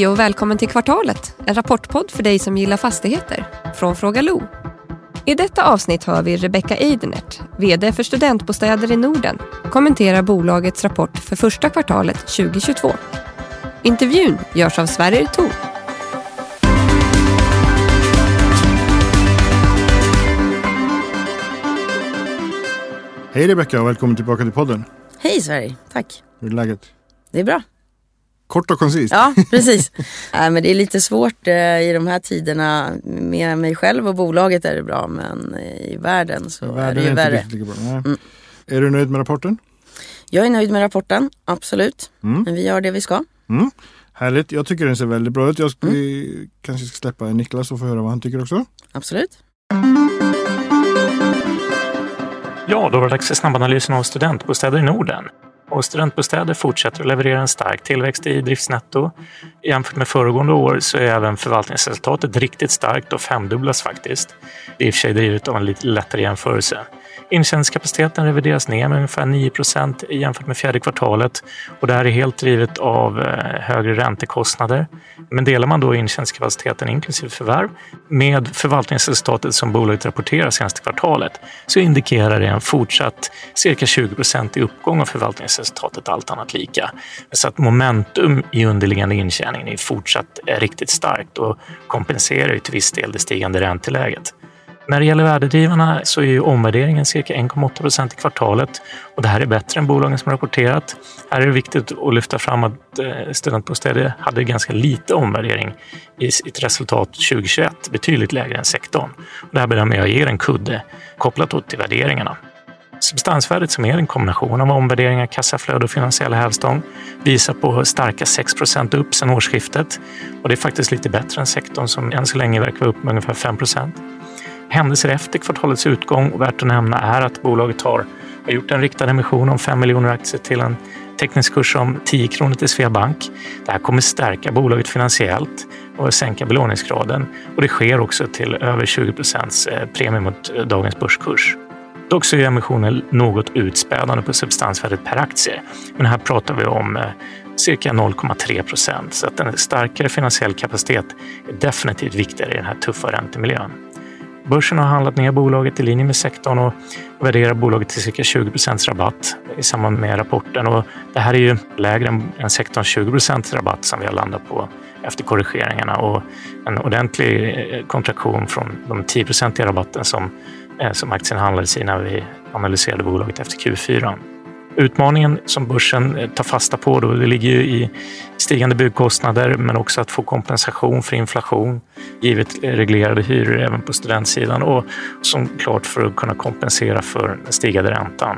Hej och välkommen till Kvartalet, en rapportpodd för dig som gillar fastigheter, från Fråga Lo. I detta avsnitt hör vi Rebecca Eidenert, VD för Studentbostäder i Norden, kommentera bolagets rapport för första kvartalet 2022. Intervjun görs av Sverrir Thor. Hej Rebecka och välkommen tillbaka till podden. Hej Sverige, tack. Hur är läget? Det är bra. Kort och koncist. Ja, precis. äh, men det är lite svårt eh, i de här tiderna. Med mig själv och bolaget är det bra, men i världen så Världen är det ju inte värre. Nej. Är du nöjd med rapporten? Jag är nöjd med rapporten, absolut. Mm. Men vi gör det vi ska. Mm. Härligt, jag tycker den ser väldigt bra ut. Jag ska, vi kanske ska släppa Niklas och få höra vad han tycker också. Absolut. Ja, då var det dags för snabbanalysen av studentbostäder i Norden. Och studentbostäder fortsätter att leverera en stark tillväxt i driftsnetto. Jämfört med föregående år så är även förvaltningsresultatet riktigt starkt och femdubblas faktiskt. Det är i och för sig drivet av en lite lättare jämförelse. Intjäningskapaciteten revideras ner med ungefär 9% jämfört med fjärde kvartalet och det här är helt drivet av eh, högre räntekostnader. Men delar man då intjänstkapaciteten inklusive förvärv med förvaltningsresultatet som bolaget rapporterar senaste kvartalet så indikerar det en fortsatt cirka 20 i uppgång av förvaltningsresultatet allt annat lika. Så att momentum i underliggande intjäningen är fortsatt eh, riktigt starkt och kompenserar ju till viss del det stigande ränteläget. När det gäller värdedrivarna så är ju omvärderingen cirka 1,8 procent i kvartalet och det här är bättre än bolagen som rapporterat. Här är det viktigt att lyfta fram att eh, studentbostäder hade ganska lite omvärdering i sitt resultat 2021, betydligt lägre än sektorn. Det här bedömer jag ger en kudde kopplat åt till värderingarna. Substansvärdet som är en kombination av omvärderingar, kassaflöde och finansiella hävstång visar på starka 6% upp sedan årsskiftet. Och det är faktiskt lite bättre än sektorn som än så länge verkar vara upp med ungefär 5 Händelser efter kvartalets utgång och värt att nämna är att bolaget har, har gjort en riktad emission om 5 miljoner aktier till en teknisk kurs om 10 kronor till Sveabank. Det här kommer stärka bolaget finansiellt och sänka belåningsgraden och det sker också till över 20 procents eh, premie mot eh, dagens börskurs. Dock så är emissionen något utspädande på substansvärdet per aktie. Men här pratar vi om eh, cirka 0,3 procent. Så att en starkare finansiell kapacitet är definitivt viktigare i den här tuffa räntemiljön. Börsen har handlat ner bolaget i linje med sektorn och värderar bolaget till cirka 20 procents rabatt i samband med rapporten. Och det här är ju lägre än sektorns 20 procents rabatt som vi har landat på efter korrigeringarna och en ordentlig eh, kontraktion från de 10 procentiga rabatten som, eh, som aktien handlades i när vi analyserade bolaget efter Q4. Utmaningen som börsen eh, tar fasta på då, det ligger ju i stigande byggkostnader men också att få kompensation för inflation givet reglerade hyror även på studentsidan och som klart för att kunna kompensera för den stigande räntan.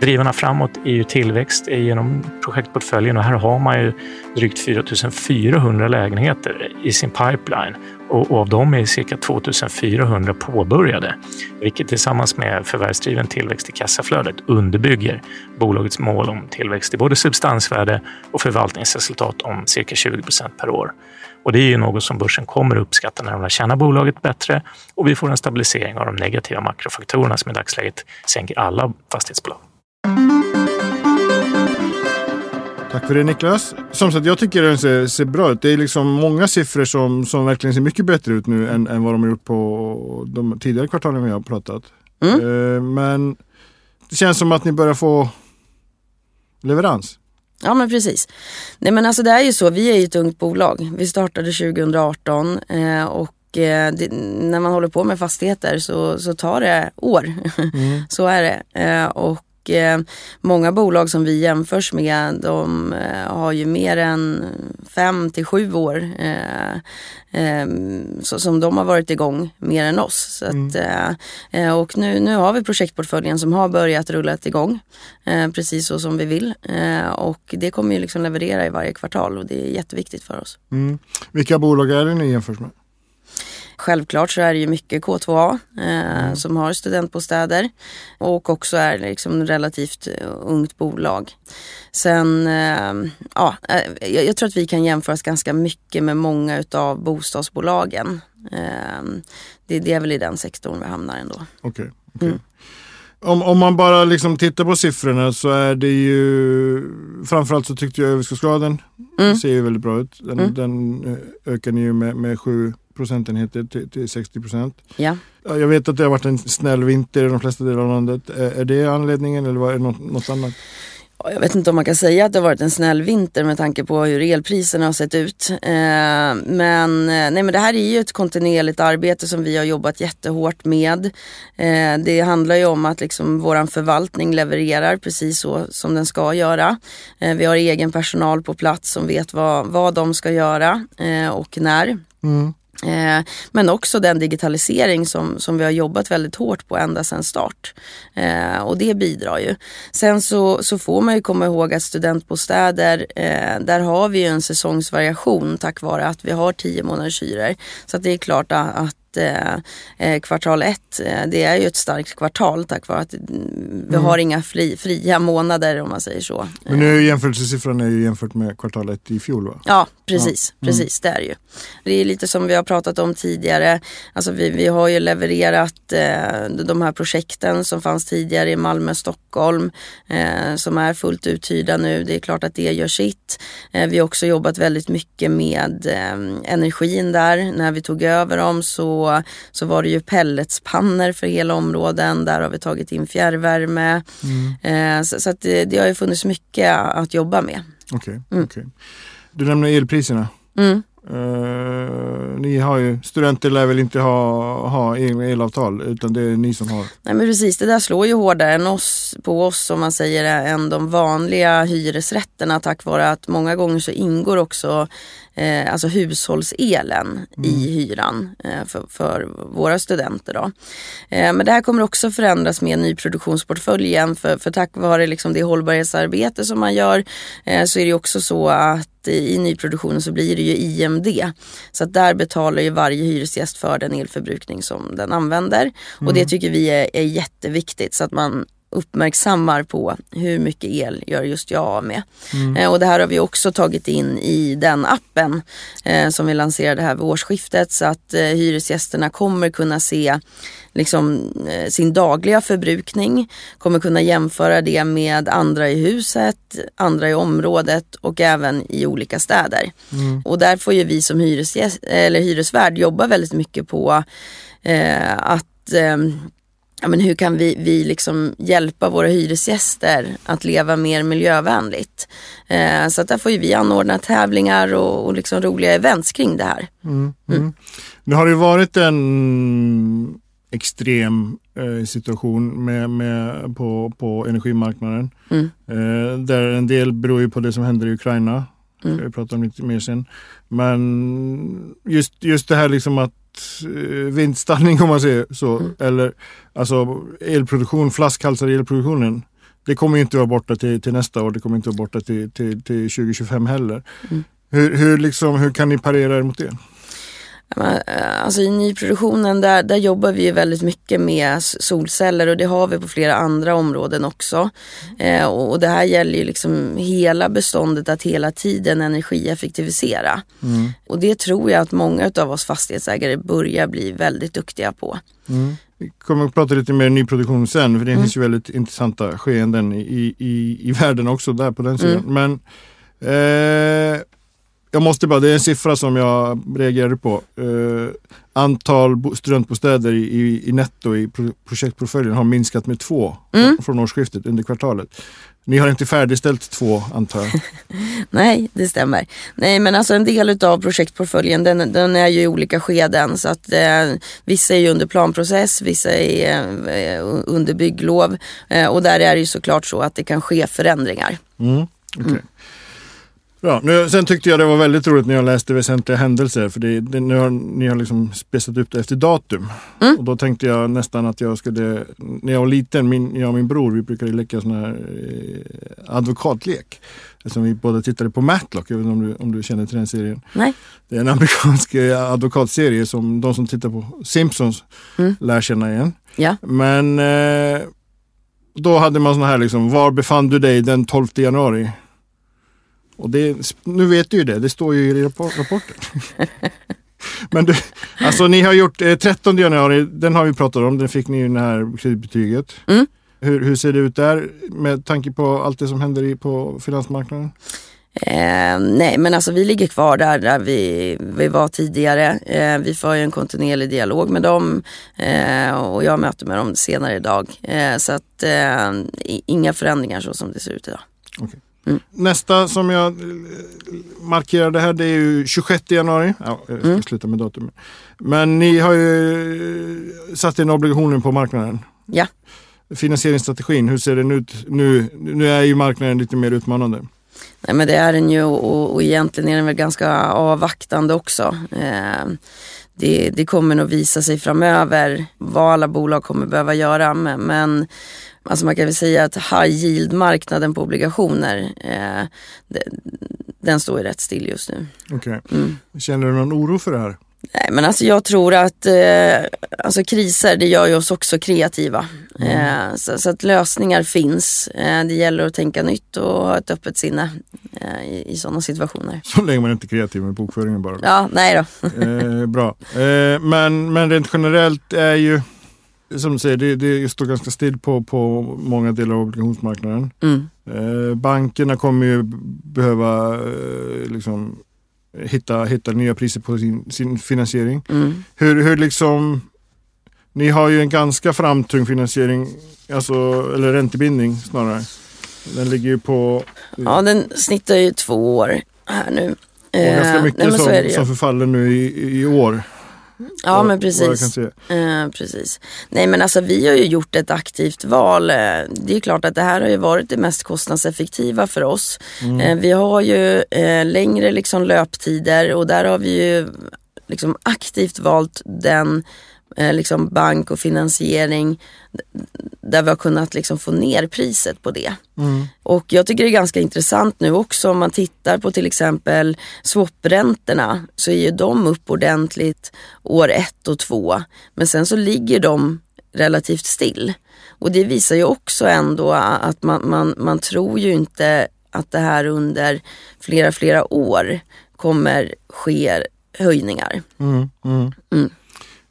Drivarna framåt är ju tillväxt genom projektportföljen och här har man ju drygt 4 400 lägenheter i sin pipeline och av dem är cirka 2 400 påbörjade, vilket tillsammans med förvärvsdriven tillväxt i kassaflödet underbygger bolagets mål om tillväxt i både substansvärde och förvaltningsresultat om cirka 20 procent per år. Och det är ju något som börsen kommer uppskatta när de lär känna bolaget bättre och vi får en stabilisering av de negativa makrofaktorerna som i dagsläget sänker alla fastighetsbolag. Tack för det Niklas. Som sagt, jag tycker den ser, ser bra ut. Det är liksom många siffror som, som verkligen ser mycket bättre ut nu än, än vad de har gjort på de tidigare kvartalen vi har pratat. Mm. Eh, men det känns som att ni börjar få leverans. Ja men precis. Nej men alltså det är ju så, vi är ju ett ungt bolag. Vi startade 2018 eh, och eh, det, när man håller på med fastigheter så, så tar det år. så är det. Eh, och eh, många bolag som vi jämförs med de eh, har ju mer än fem till sju år eh, eh, så, som de har varit igång mer än oss. Så att, och nu, nu har vi projektportföljen som har börjat rulla igång precis så som vi vill. Och det kommer ju liksom leverera i varje kvartal och det är jätteviktigt för oss. Mm. Vilka bolag är det ni jämförs med? Självklart så är det ju mycket K2A eh, som har studentbostäder och också är liksom relativt ungt bolag. Sen, eh, ja, eh, jag, jag tror att vi kan jämföras ganska mycket med många utav bostadsbolagen. Eh, det, det är väl i den sektorn vi hamnar ändå. Okej. okej. Mm. Om, om man bara liksom tittar på siffrorna så är det ju framförallt så tyckte jag överskottsgraden Mm. ser ju väldigt bra ut. Den, Mm. den eh, ökar ni ju med, med 7 procentenheter till, till 60 procent. Ja. Ja, Jag vet att det har varit en snäll vinter i de flesta delar av landet. Är, är det anledningen eller var det något, något annat? Ja, Jag vet inte om man kan säga att det har varit en snäll vinter med tanke på hur elpriserna har sett ut. Men, nej, men det här är ju ett kontinuerligt arbete som vi har jobbat jättehårt med. Det handlar ju om att liksom våran förvaltning levererar precis så som den ska göra. Vi har egen personal på plats som vet vad, vad de ska göra och när. Mm. Eh, men också den digitalisering som, som vi har jobbat väldigt hårt på ända sedan start. Eh, och det bidrar ju. Sen så, så får man ju komma ihåg att studentbostäder, eh, där har vi ju en säsongsvariation tack vare att vi har 10 månaders hyror. Så att det är klart att, att eh, eh, kvartal ett, eh, det är ju ett starkt kvartal tack vare att mm, vi har inga fri, fria månader om man säger så. Men nu är ju jämförelsesiffran är ju jämfört med kvartal ett i fjol va? Ja, precis. precis det är det ju. Det är lite som vi har pratat om tidigare. Alltså vi, vi har ju levererat eh, de här projekten som fanns tidigare i Malmö, Stockholm eh, som är fullt uthyrda nu. Det är klart att det gör sitt. Eh, vi har också jobbat väldigt mycket med eh, energin där. När vi tog över dem så, så var det ju pelletspannor för hela områden. Där har vi tagit in fjärrvärme. Eh, så så det, det har ju funnits mycket att jobba med. Okej. Mm. okej. Du nämner elpriserna. Mm. Eh, ni har ju, studenter lär väl inte ha, ha egna elavtal utan det är ni som har. Nej men precis, det där slår ju hårdare än oss, på oss om man säger det, än de vanliga hyresrätterna tack vare att många gånger så ingår också eh, alltså hushållselen i hyran eh, för, för våra studenter. Då. Eh, men det här kommer också förändras med nyproduktionsportföljen för, för tack vare liksom det hållbarhetsarbete som man gör eh, så är det också så att i nyproduktionen så blir det ju IMD. Så att där betalar ju varje hyresgäst för den elförbrukning som den använder. Och det tycker vi är, är jätteviktigt så att man uppmärksammar på hur mycket el gör just jag av med. Eh, och det här har vi också tagit in i den appen eh, som vi lanserade här vid årsskiftet så att eh, hyresgästerna kommer kunna se liksom, eh, sin dagliga förbrukning, kommer kunna jämföra det med andra i huset, andra i området och även i olika städer. Och där får ju vi som hyresgäst, eller hyresvärd jobba väldigt mycket på eh, att eh, ja, men hur kan vi, vi liksom hjälpa våra hyresgäster att leva mer miljövänligt. Eh, så att där får ju vi anordna tävlingar och, och liksom roliga events kring det här. Mm. Mm. Nu har det ju varit en extrem eh, situation med, med, på, på energimarknaden. Mm. Eh, där en del beror ju på det som händer i Ukraina. Mm. Ska vi prata om lite mer sen. Men just, just det här liksom att vindstallning om man säger så. Mm. Eller alltså elproduktion, flaskhalsar i elproduktionen. Det kommer ju inte vara borta till, till nästa år. Det kommer inte vara borta till, till, till 2025 heller. Mm. Hur, hur, liksom, hur kan ni parera er mot det? Eh, Alltså i nyproduktionen där, där jobbar vi väldigt mycket med solceller och det har vi på flera andra områden också. Eh, och, och det här gäller ju liksom hela beståndet att hela tiden energieffektivisera. Mm. Och det tror jag att många av oss fastighetsägare börjar bli väldigt duktiga på. Mm. Vi kommer att prata lite mer nyproduktion sen för det Mm. finns ju väldigt intressanta skeenden i, i, i världen också där på den sidan. Mm. Men eh, jag måste bara, det är en siffra som jag reagerade på. Eh, antal bo- studentbostäder i, i, i netto i pro, projektportföljen har minskat med två Mm. från, årsskiftet under kvartalet. Ni har inte färdigställt två antar jag? Nej, det stämmer. Nej, men alltså en del av projektportföljen den, den är ju i olika skeden. Så att eh, vissa är under planprocess, vissa är eh, under bygglov. Eh, och där är det ju såklart så att det kan ske förändringar. Mm. okej. Bra. Nu, sen tyckte jag det var väldigt roligt när jag läste väsentliga händelser för det, det, nu har, ni har liksom spesat upp det efter datum. Mm. Och då tänkte jag nästan att jag skulle, när jag var liten, min, jag och min bror, vi brukade leka sån här eh, advokatlek. Som vi båda tittade på Matlock, jag vet inte om du, om du känner till den serien. Nej. Det är en amerikansk eh, advokatserie som de som tittar på Simpsons Mm. lär känna igen. Ja. Men eh, då hade man såna här liksom, var befann du dig den 12 januari? Och det, nu vet du ju det, det står ju i rappor- rapporten. Men du, alltså ni har gjort eh, 13 januari, den har vi pratat om, den fick ni ju det här kreditbetyget. Mm. Hur, hur ser det ut där med tanke på allt det som händer i, på finansmarknaden? Eh, nej men alltså vi ligger kvar där, där vi, vi var tidigare. Eh, vi får ju en kontinuerlig dialog med dem eh, och jag möter med dem senare idag. Eh, så att eh, inga förändringar så som det ser ut idag. Okay. Mm. Nästa som jag eh, markerade här det är ju 26 januari. Ja, jag ska mm. sluta med datum. Men ni har ju satt in obligationer på marknaden. Ja. Finansieringsstrategin, hur ser den ut nu? Nu är ju marknaden lite mer utmanande. Nej men det är den ju och, och egentligen är den väl ganska avvaktande också. Eh, det, det, kommer nog visa sig framöver vad alla bolag kommer behöva göra. Men, men alltså man kan väl säga att high yield-marknaden på obligationer, eh, den står ju rätt still just nu. Okej. Okay. Mm. Känner du någon oro för det här? Nej men alltså jag tror att eh, alltså kriser det gör ju oss också kreativa. Mm. Eh, så, så, att lösningar finns. Eh, det gäller att tänka nytt och ha ett öppet sinne eh, i, i sådana situationer. Så länge man inte är kreativ med bokföringen bara. Ja, nej då. Eh, bra. Eh, men, men rent generellt är ju som du säger, det, det står ganska still på, på många delar av obligationsmarknaden. Mm. bankerna kommer ju behöva liksom hitta, hitta nya priser på sin, sin finansiering. Mm. Hur, hur liksom, ni har ju en ganska framtung finansiering, alltså, eller räntebindning snarare. Den ligger ju på... Ja, den snittar ju två år här nu. Och ganska eh, mycket Nej, som, som förfaller nu i, i år. Ja men precis. Eh, precis. Nej men alltså vi har ju gjort ett aktivt val. Eh, det är klart att det här har ju varit det mest kostnadseffektiva för oss. Mm. Eh, vi har ju eh, längre liksom löptider och där har vi ju liksom aktivt valt den eh, liksom bank och finansiering där vi har kunnat liksom få ner priset på det. Mm. Och jag tycker det är ganska intressant nu också om man tittar på till exempel swapräntorna så är ju de upp ordentligt år ett och två. Men sen så ligger de relativt still. Och det visar ju också ändå att man, man, man tror ju inte att det här under flera, flera år kommer ske höjningar. Mm, mm. Mm.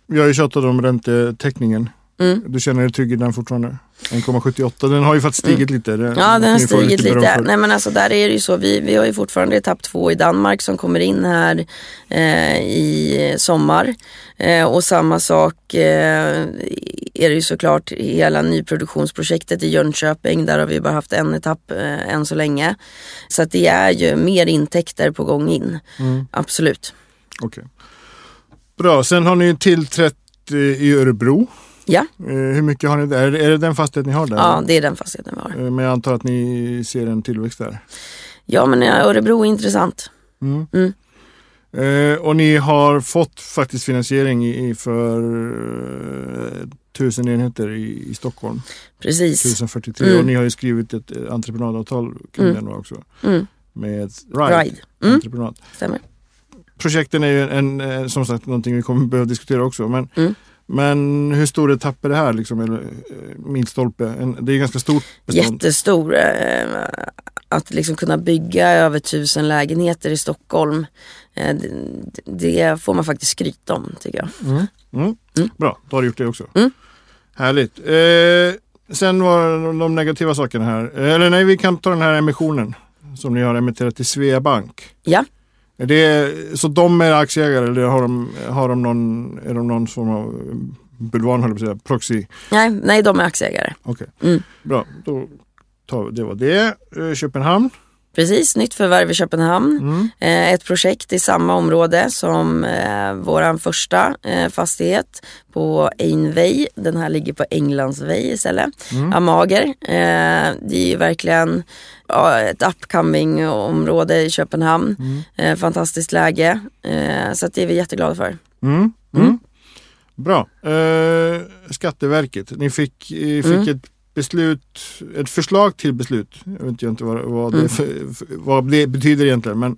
Vi har ju tjatat om räntetäckningen. Mm. Du känner dig trygg i den fortfarande? 1,78, den har ju faktiskt stigit mm. lite. Det, ja den har stigit lite. Nej men alltså där är det ju så, vi, vi har ju fortfarande etapp två i Danmark som kommer in här eh, i sommar. Eh, och samma sak eh, är det ju såklart hela nyproduktionsprojektet i Jönköping. Där har vi bara haft en etapp eh, än så länge. Så att det är ju mer intäkter på gång in. Mm. Absolut. Okej. Okay. Bra, sen har ni tillträtt eh, i Örebro. Ja. Eh, hur mycket har ni där? Är det den fastighet ni har där? Ja, det är den fastigheten vi har. Eh, men jag antar att ni ser en tillväxt där? Ja, men Örebro är intressant. Mm. Mm. Eh, och ni har fått faktiskt finansiering i, för eh, tusen enheter i, i Stockholm. Precis. 1043 mm. och ni har ju skrivit ett entreprenadavtal kring mm. den också. Mm. Med Ride, Ride. Mm. entreprenad. Stämmer. Projekten är ju en, en, som sagt någonting vi kommer behöva diskutera också. Men mm. Men hur stor etapp är det här? Liksom, eller, eh, milstolpe? det är ganska stort bestånd. Jättestor. Eh, att liksom kunna bygga över tusen lägenheter i Stockholm. Eh, det, det, får man faktiskt skryta om tycker jag. Mm. Mm. Mm. Bra, då har du gjort det också. Mm. Härligt. Eh, sen var de negativa sakerna här. Eller nej, vi kan ta den här emissionen som ni har emitterat till Sveabank. Ja. Är det, så de är aktieägare eller har de, har de någon, är de någon form av bulvan, höll jag på att säga, proxy? Nej, nej de är aktieägare. Okej, okay. mm. bra. Då tar, det var det. Eh, Köpenhamn. Precis, nytt förvärv i Köpenhamn. Mm. Eh, ett projekt i samma område som eh, våran första eh, fastighet på Einvej. Den här ligger på Änglandsvej istället. Mm. Amager. Eh, det är verkligen ja, ett upcoming område i Köpenhamn. Mm. Eh, fantastiskt läge. Eh, så det är vi jätteglada för. Mm. Mm. Bra. Eh, Skatteverket, ni fick, fick mm. ett beslut, ett förslag till beslut. Jag vet inte vad, vad, det, mm. för, vad det betyder egentligen. Men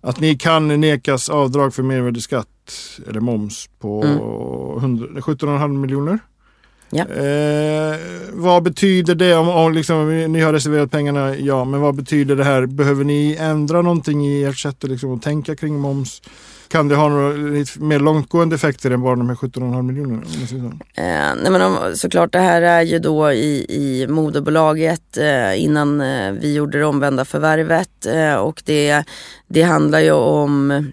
att ni kan nekas avdrag för mervärdesskatt eller moms på mm. 17,5 miljoner. Ja. Eh, vad betyder det om, om liksom, ni har reserverat pengarna? Ja, men vad betyder det här? Behöver ni ändra någonting i ert sätt liksom, att tänka kring moms? Kan det ha några lite mer långtgående effekter än bara de här 17,5 miljonerna? Eh, nej men om, såklart det här är ju då i, i moderbolaget eh, innan eh, vi gjorde det omvända förvärvet eh, och det, det handlar ju om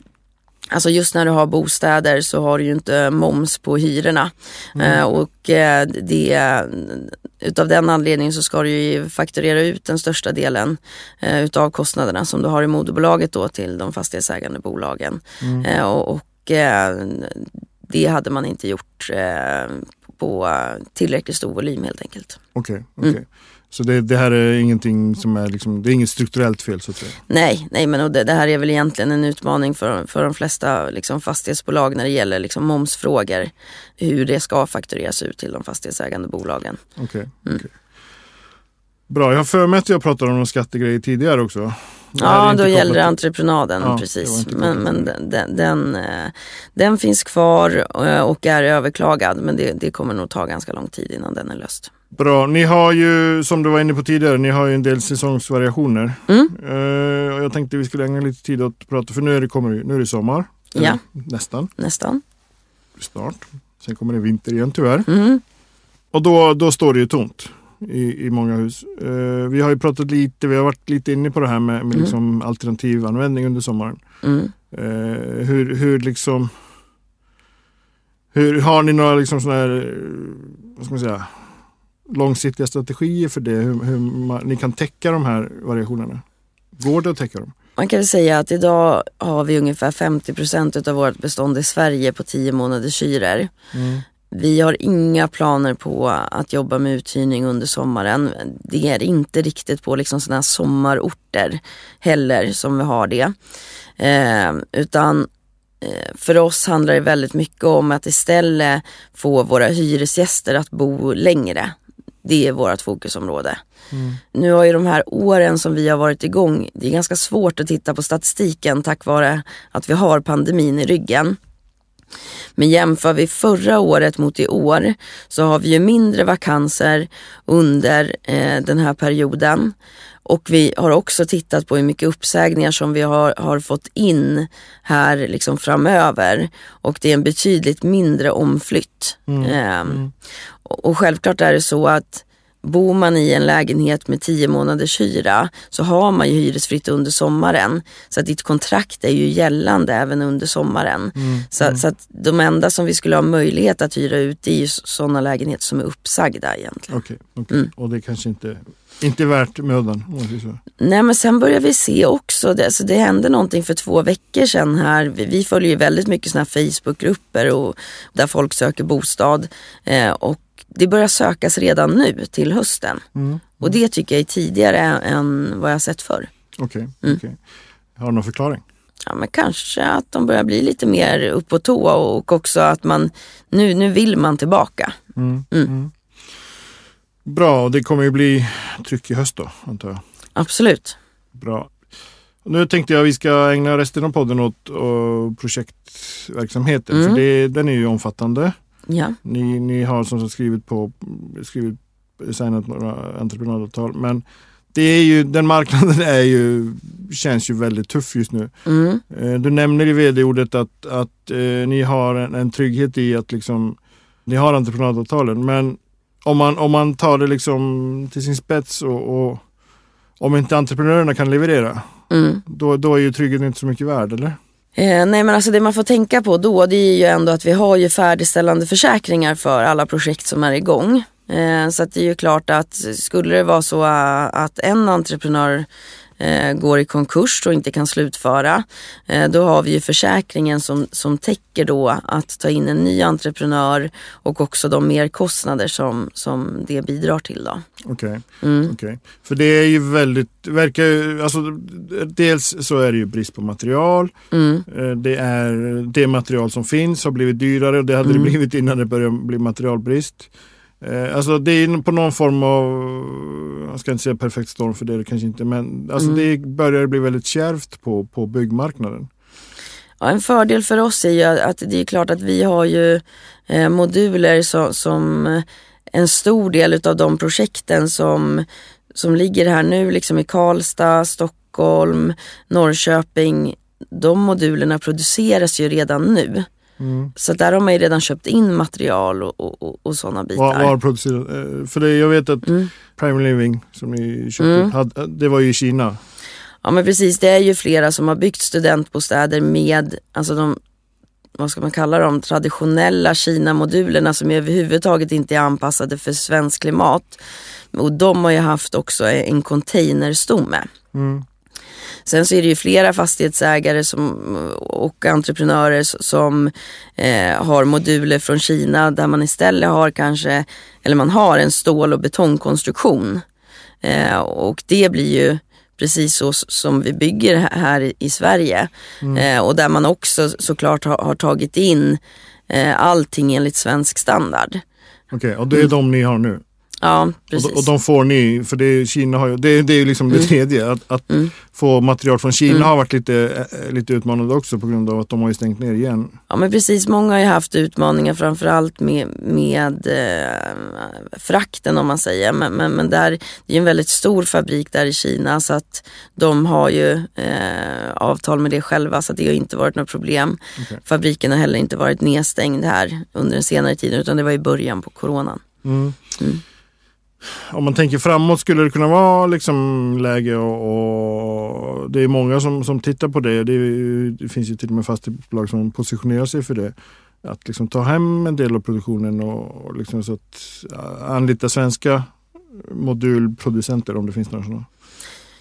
Alltså just när du har bostäder så har du ju inte moms på hyrorna. Eh, och eh, det, utav den anledningen så ska du ju fakturera ut den största delen eh, utav kostnaderna som du har i moderbolaget då till de fastighetsägande bolagen. Eh, och och eh, det hade man inte gjort eh, på tillräckligt stor volym helt enkelt. Okej, okej. Så det, det här är ingenting som är liksom, det är inget strukturellt fel så att säga? Nej, nej men och det, det här är väl egentligen en utmaning för, för de flesta liksom, fastighetsbolag när det gäller liksom, momsfrågor. Hur det ska faktureras ut till de fastighetsägande bolagen. Okej. Mm. okej. Bra, jag har för mig att jag pratade om någon skattegrejer tidigare också. Ja, då gäller det entreprenaden, Ja, precis. Men, men den, den, den, eh, finns kvar eh, och är överklagad. Men det, det kommer nog ta ganska lång tid innan den är löst. Bra, ni har ju som du var inne på tidigare, ni har ju en del säsongsvariationer. Mm. Eh, och jag tänkte vi skulle ägna lite tid åt att prata, för nu är det, kommer, nu är det sommar. Ja. Eller Nästan, Nästan. snart. Sen kommer det vinter igen tyvärr. Mm. Och då, då står det ju tomt i, i många hus. Eh, vi har ju pratat lite, vi har varit lite inne på det här med, med Mm. liksom alternativ användning under sommaren. Mm. Eh, hur, hur liksom hur, Har ni några liksom såna här, eh, vad ska man säga, långsiktiga strategier för det? Hur, hur man, ni kan täcka de här variationerna? Går det att täcka dem? Man kan väl säga att idag har vi ungefär 50 procent av vårt bestånd i Sverige på 10 månaders hyror. Vi har inga planer på att jobba med uthyrning under sommaren. Det är inte riktigt på liksom sådana här sommarorter heller som vi har det. Eh, utan eh, för oss handlar det väldigt mycket om att istället få våra hyresgäster att bo längre. Det är vårt fokusområde. Nu har ju de här åren som vi har varit igång, det är ganska svårt att titta på statistiken tack vare att vi har pandemin i ryggen. Men jämför vi förra året mot i år så har vi ju mindre vakanser under eh, den här perioden. Och vi har också tittat på hur mycket uppsägningar som vi har, har fått in här liksom framöver. Och det är en betydligt mindre omflytt. Ehm, och, och självklart är det så att Bor man i en lägenhet med 10 månaders hyra så har man ju hyresfritt under sommaren. Så att ditt kontrakt är ju gällande även under sommaren. Så, så att de enda som vi skulle ha möjlighet att hyra ut är ju sådana lägenheter som är uppsagda egentligen. Okej, okej. Mm. och det kanske inte, inte är värt mödan. Nej men sen börjar vi se också, det, så det hände någonting för två veckor sedan här. Vi, vi följer ju väldigt mycket sådana här Facebookgrupper och, där folk söker bostad. Eh, och det börjar sökas redan nu till hösten. Och det tycker jag är tidigare än, vad jag sett förr. Okej, Mm. okej. Har du någon förklaring? Ja men kanske att de börjar bli lite mer upp på tå och också att man, nu, nu vill man tillbaka. Bra, och det kommer ju bli tryck i höst då, antar jag. Absolut. Bra. Nu tänkte jag att vi ska ägna resten av podden åt och projektverksamheten. Mm. För det, den är ju omfattande. Ja. Ni, ni har som sagt skrivit på, skrivit, signat några entreprenadavtal. Men det är ju, den marknaden är ju, känns ju väldigt tuff just nu. Mm. Eh, Du nämner i vd-ordet att, att eh, ni har en, en trygghet i att liksom, ni har entreprenadavtalen. Men om man, om man tar det liksom till sin spets och, och om inte entreprenörerna kan leverera, Mm. då, då är ju tryggheten inte så mycket värd, eller? Eh, nej men alltså det man får tänka på då det är ju ändå att vi har ju färdigställande försäkringar för alla projekt som är igång. Eh, så att det är ju klart att skulle det vara så eh, att en entreprenör eh, går i konkurs och inte kan slutföra. Eh, då har vi ju försäkringen som, som täcker då att ta in en ny entreprenör och också de merkostnader som, som det bidrar till. Då. Okej. Mm. okej. För det är ju väldigt, verkar ju- alltså dels så är det ju brist på material. Mm. Eh, Det är det material som finns har blivit dyrare och det hade Mm. det blivit innan det började bli materialbrist. Eh, Alltså det är på någon form av, jag ska inte säga perfekt storm för det är det kanske inte, men alltså Mm. det börjar bli väldigt kärvt på, på byggmarknaden. Ja, en fördel för oss är ju att det är klart att vi har ju eh, moduler som, som en stor del av de projekten som, som ligger här nu liksom i Karlstad, Stockholm, Norrköping de modulerna produceras ju redan nu. Mm. Så där har man ju redan köpt in material och, och, och, sådana bitar. Var, var producerat? eh, För det, jag vet att Mm. Prime Living som ni köpte, Mm. hade, det var ju i Kina. Ja men precis, det är ju flera som har byggt studentbostäder med, alltså de, vad ska man kalla dem, traditionella Kina-modulerna som överhuvudtaget inte är anpassade för svensk klimat. Och de har ju haft också en containerstomme. Mm. Sen så är det ju flera fastighetsägare som, och entreprenörer som eh, har moduler från Kina där man istället har kanske, eller man har en stål och betongkonstruktion. Eh, och det blir ju precis så som vi bygger här- i- Sverige. Eh, och där man också såklart har, har tagit in eh, allting enligt svensk standard. Okej, och det är de ni har nu? Ja, Och, precis. de- och de får ni, för det, är- Kina har ju, det, det är ju liksom det tredje. Att, att Mm. få material från Kina Mm. har varit lite, eh, lite utmanande också på grund av att de har ju stängt ner igen. Ja men precis, många har ju haft utmaningar framförallt med, med eh, frakten om man säger. Men, men, men där, det är ju en väldigt stor fabrik där i Kina så att de har ju eh, avtal med det själva så det har inte varit något problem. Okej. Fabriken har heller inte varit nedstängd här under den senare tiden utan det var i början på coronan. Mm. Om man tänker framåt skulle det kunna vara liksom läge och, och det är många som, som tittar på det. Det, är, det finns ju till och med fastighetsbolag som positionerar sig för det. Att liksom ta hem en del av produktionen och, och liksom så att anlita svenska modulproducenter om det finns några sådana.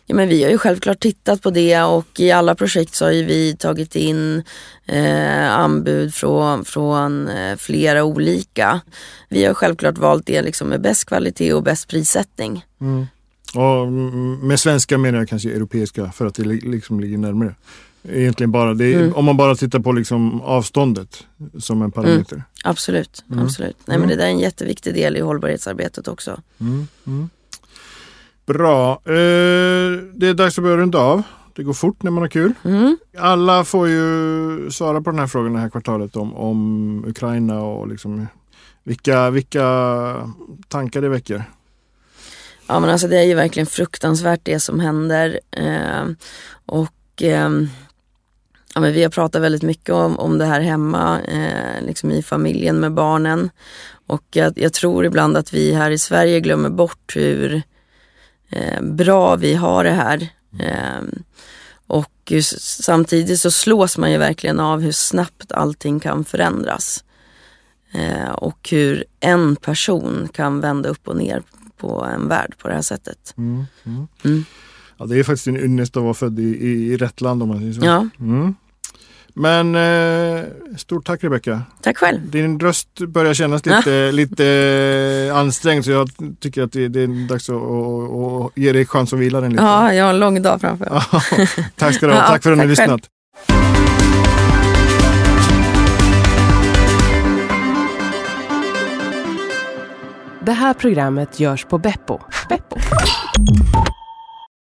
Ja, men vi har ju självklart tittat på det och i alla projekt så har ju vi tagit in eh, anbud från, från eh, flera olika. Vi har självklart valt det liksom med bäst kvalitet och bäst prissättning. Och mm, med svenska menar jag kanske europeiska för att det li- liksom ligger närmare. Egentligen bara, det är, Mm. om man bara tittar på liksom avståndet som en parameter. Absolut, Mm. absolut. Nej, men det där är en jätteviktig del i hållbarhetsarbetet också. Bra. Eh, det är dags att börja runda av. Det går fort när man har kul. Mm. Alla får ju svara på den här frågan det här kvartalet om, om Ukraina och liksom vilka, vilka tankar det väcker. Ja men alltså det är ju verkligen fruktansvärt det som händer. Eh, och eh, ja, men vi har pratat väldigt mycket om, om det här hemma, eh, liksom i familjen med barnen. Och jag, jag tror ibland att vi här i Sverige glömmer bort hur eh, bra vi har det här. Eh, och samtidigt så slås man ju verkligen av hur snabbt allting kan förändras. Eh, och hur en person kan vända upp och ner på en värld på det här sättet. Mm, mm. Mm. Ja, det är faktiskt en ynnest att vara född i, i, i rätt land om man säger så. Ja, Mm. Men eh, stort tack Rebecka. tack själv. Din röst börjar kännas lite, lite ansträngd så jag tycker att det, det är dags att, att, att ge dig chans att vila den lite. Ja, jag har en lång dag framför mig. tack ska du ha. Ja, Tack för att ni själv. lyssnat. Det här programmet görs på Beppo. Beppo.